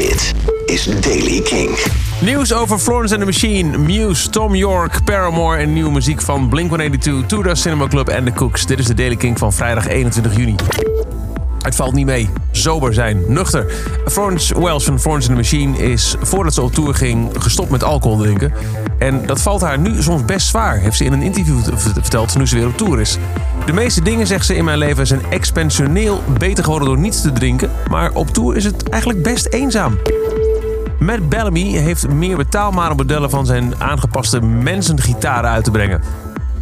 Dit is Daily King. Nieuws over Florence and the Machine, Muse, Tom York, Paramore en nieuwe muziek van Blink-182, Tudor Cinema Club en The Cooks. Dit is de Daily King van vrijdag 21 juni. Het valt niet mee. Sober zijn. Nuchter. Florence Wells van Florence and the Machine is voordat ze op tour ging gestopt met alcohol drinken. En dat valt haar nu soms best zwaar, heeft ze in een interview verteld nu ze weer op tour is. De meeste dingen, zegt ze in mijn leven, zijn expansioneel beter geworden door niets te drinken. Maar op tour is het eigenlijk best eenzaam. Matt Bellamy heeft meer betaalbare modellen van zijn aangepaste mensengitaren uit te brengen.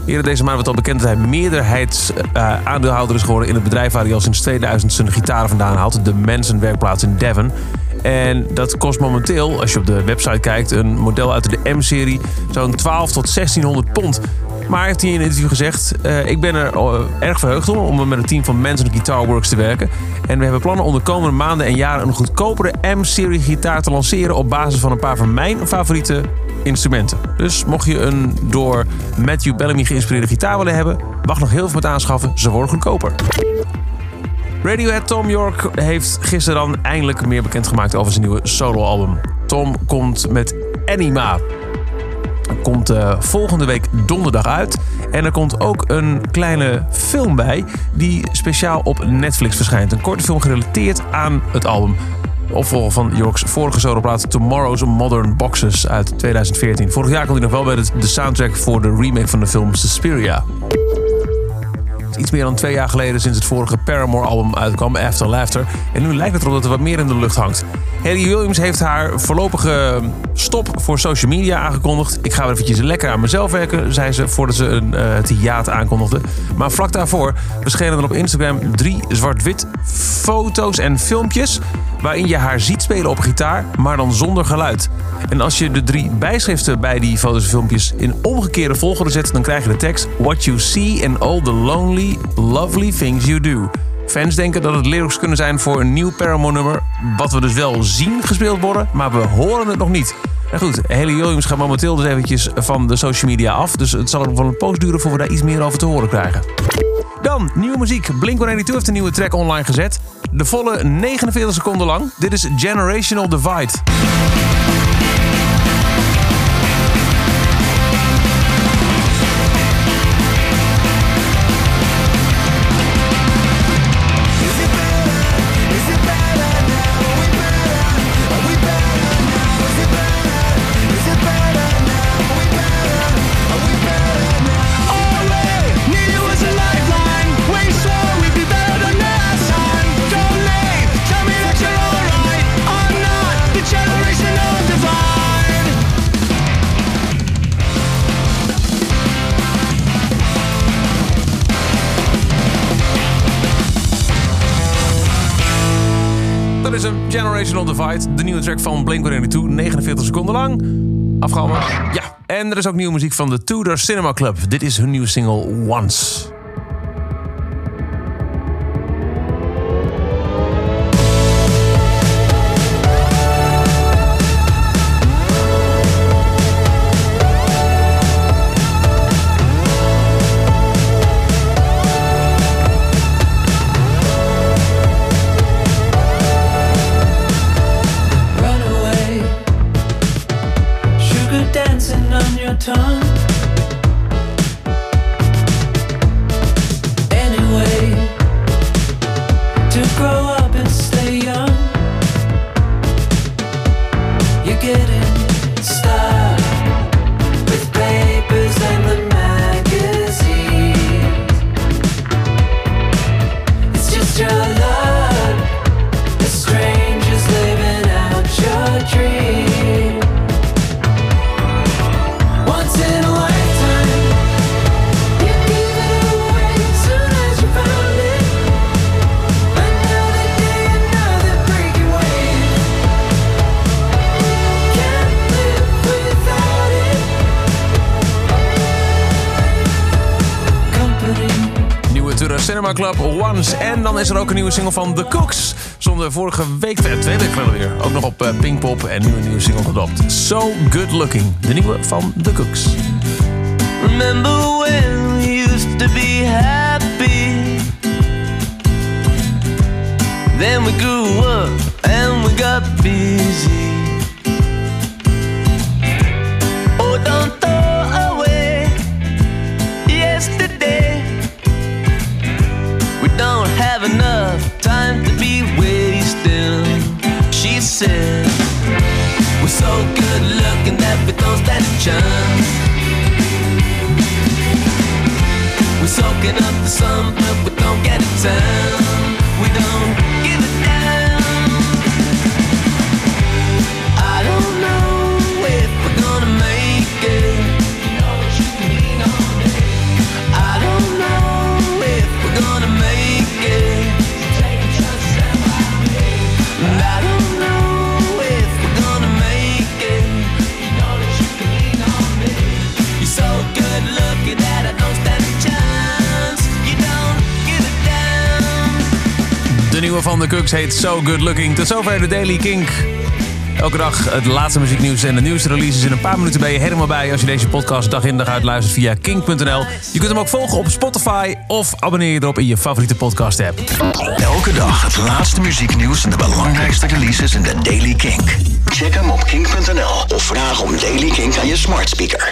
Eerder deze maand werd al bekend dat hij meerderheidsaandeelhouder is geworden in het bedrijf waar hij al sinds 2000 zijn gitaren vandaan haalt, de Manson werkplaats in Devon. En dat kost momenteel, als je op de website kijkt, een model uit de M-serie zo'n 12 tot 1600 pond. Maar heeft hij in een interview gezegd: uh, Ik ben er uh, erg verheugd om, om met een team van Manson Guitar Works te werken. En we hebben plannen om de komende maanden en jaren een goedkopere M-serie gitaar te lanceren op basis van een paar van mijn favoriete instrumenten. Dus mocht je een door Matthew Bellamy geïnspireerde gitaar willen hebben, wacht nog heel veel met aanschaffen, ze worden goedkoper. Radiohead Tom York heeft gisteren dan eindelijk meer bekendgemaakt over zijn nieuwe soloalbum. Tom komt met Anima. Komt uh, volgende week donderdag uit. En er komt ook een kleine film bij die speciaal op Netflix verschijnt. Een korte film gerelateerd aan het album. Opvolger van Yorks vorige soloplaat Tomorrow's Modern Boxes uit 2014. Vorig jaar kwam hij nog wel bij de soundtrack voor de remake van de film Suspiria iets meer dan twee jaar geleden sinds het vorige Paramore-album uitkwam, After Laughter. En nu lijkt het erop dat er wat meer in de lucht hangt. Haley Williams heeft haar voorlopige stop voor social media aangekondigd. Ik ga weer eventjes lekker aan mezelf werken, zei ze voordat ze een, uh, het hiaat aankondigde. Maar vlak daarvoor verschenen er op Instagram drie zwart-wit foto's en filmpjes waarin je haar ziet spelen op gitaar, maar dan zonder geluid. En als je de drie bijschriften bij die foto's en filmpjes in omgekeerde volgorde zet, dan krijg je de tekst What you see in all the lonely, lovely things you do. Fans denken dat het lyrics kunnen zijn voor een nieuw Paramore-nummer, wat we dus wel zien gespeeld worden, maar we horen het nog niet. En goed, Haley Williams gaat momenteel dus eventjes van de social media af, dus het zal er wel een poos duren voor we daar iets meer over te horen krijgen. Dan, nieuwe muziek. Blink-182 heeft een nieuwe track online gezet. De volle 49 seconden lang. Dit is Generational Divide. Dat is een Generational Divide. De nieuwe track van Blink-182. 49 seconden lang. Afgehaald. Ja. En er is ook nieuwe muziek van de Tudor Cinema Club. Dit is hun nieuwe single Once. Anyway, to grow up and stay young, you get it. Cinema Club Once. En dan is er ook een nieuwe single van The Cooks. Zonder vorige week, twee weken geleden weer. Ook nog op eh, Pinkpop en nu een nieuwe single gedropt. So Good Looking. De nieuwe van The Cooks. Remember when we used to be happy? Then we grew up and we got busy. Oh, don't De nieuwe van de Cooks heet So Good Looking. Tot zover de Daily Kink. Elke dag het laatste muzieknieuws en de nieuwste releases. In een paar minuten ben je helemaal bij als je deze podcast dag in dag uit luistert via kink.nl. Je kunt hem ook volgen op Spotify of abonneer je erop in je favoriete podcast app. Elke dag het laatste muzieknieuws en de belangrijkste releases in de Daily Kink. Check hem op kink.nl of vraag om Daily Kink aan je smart speaker.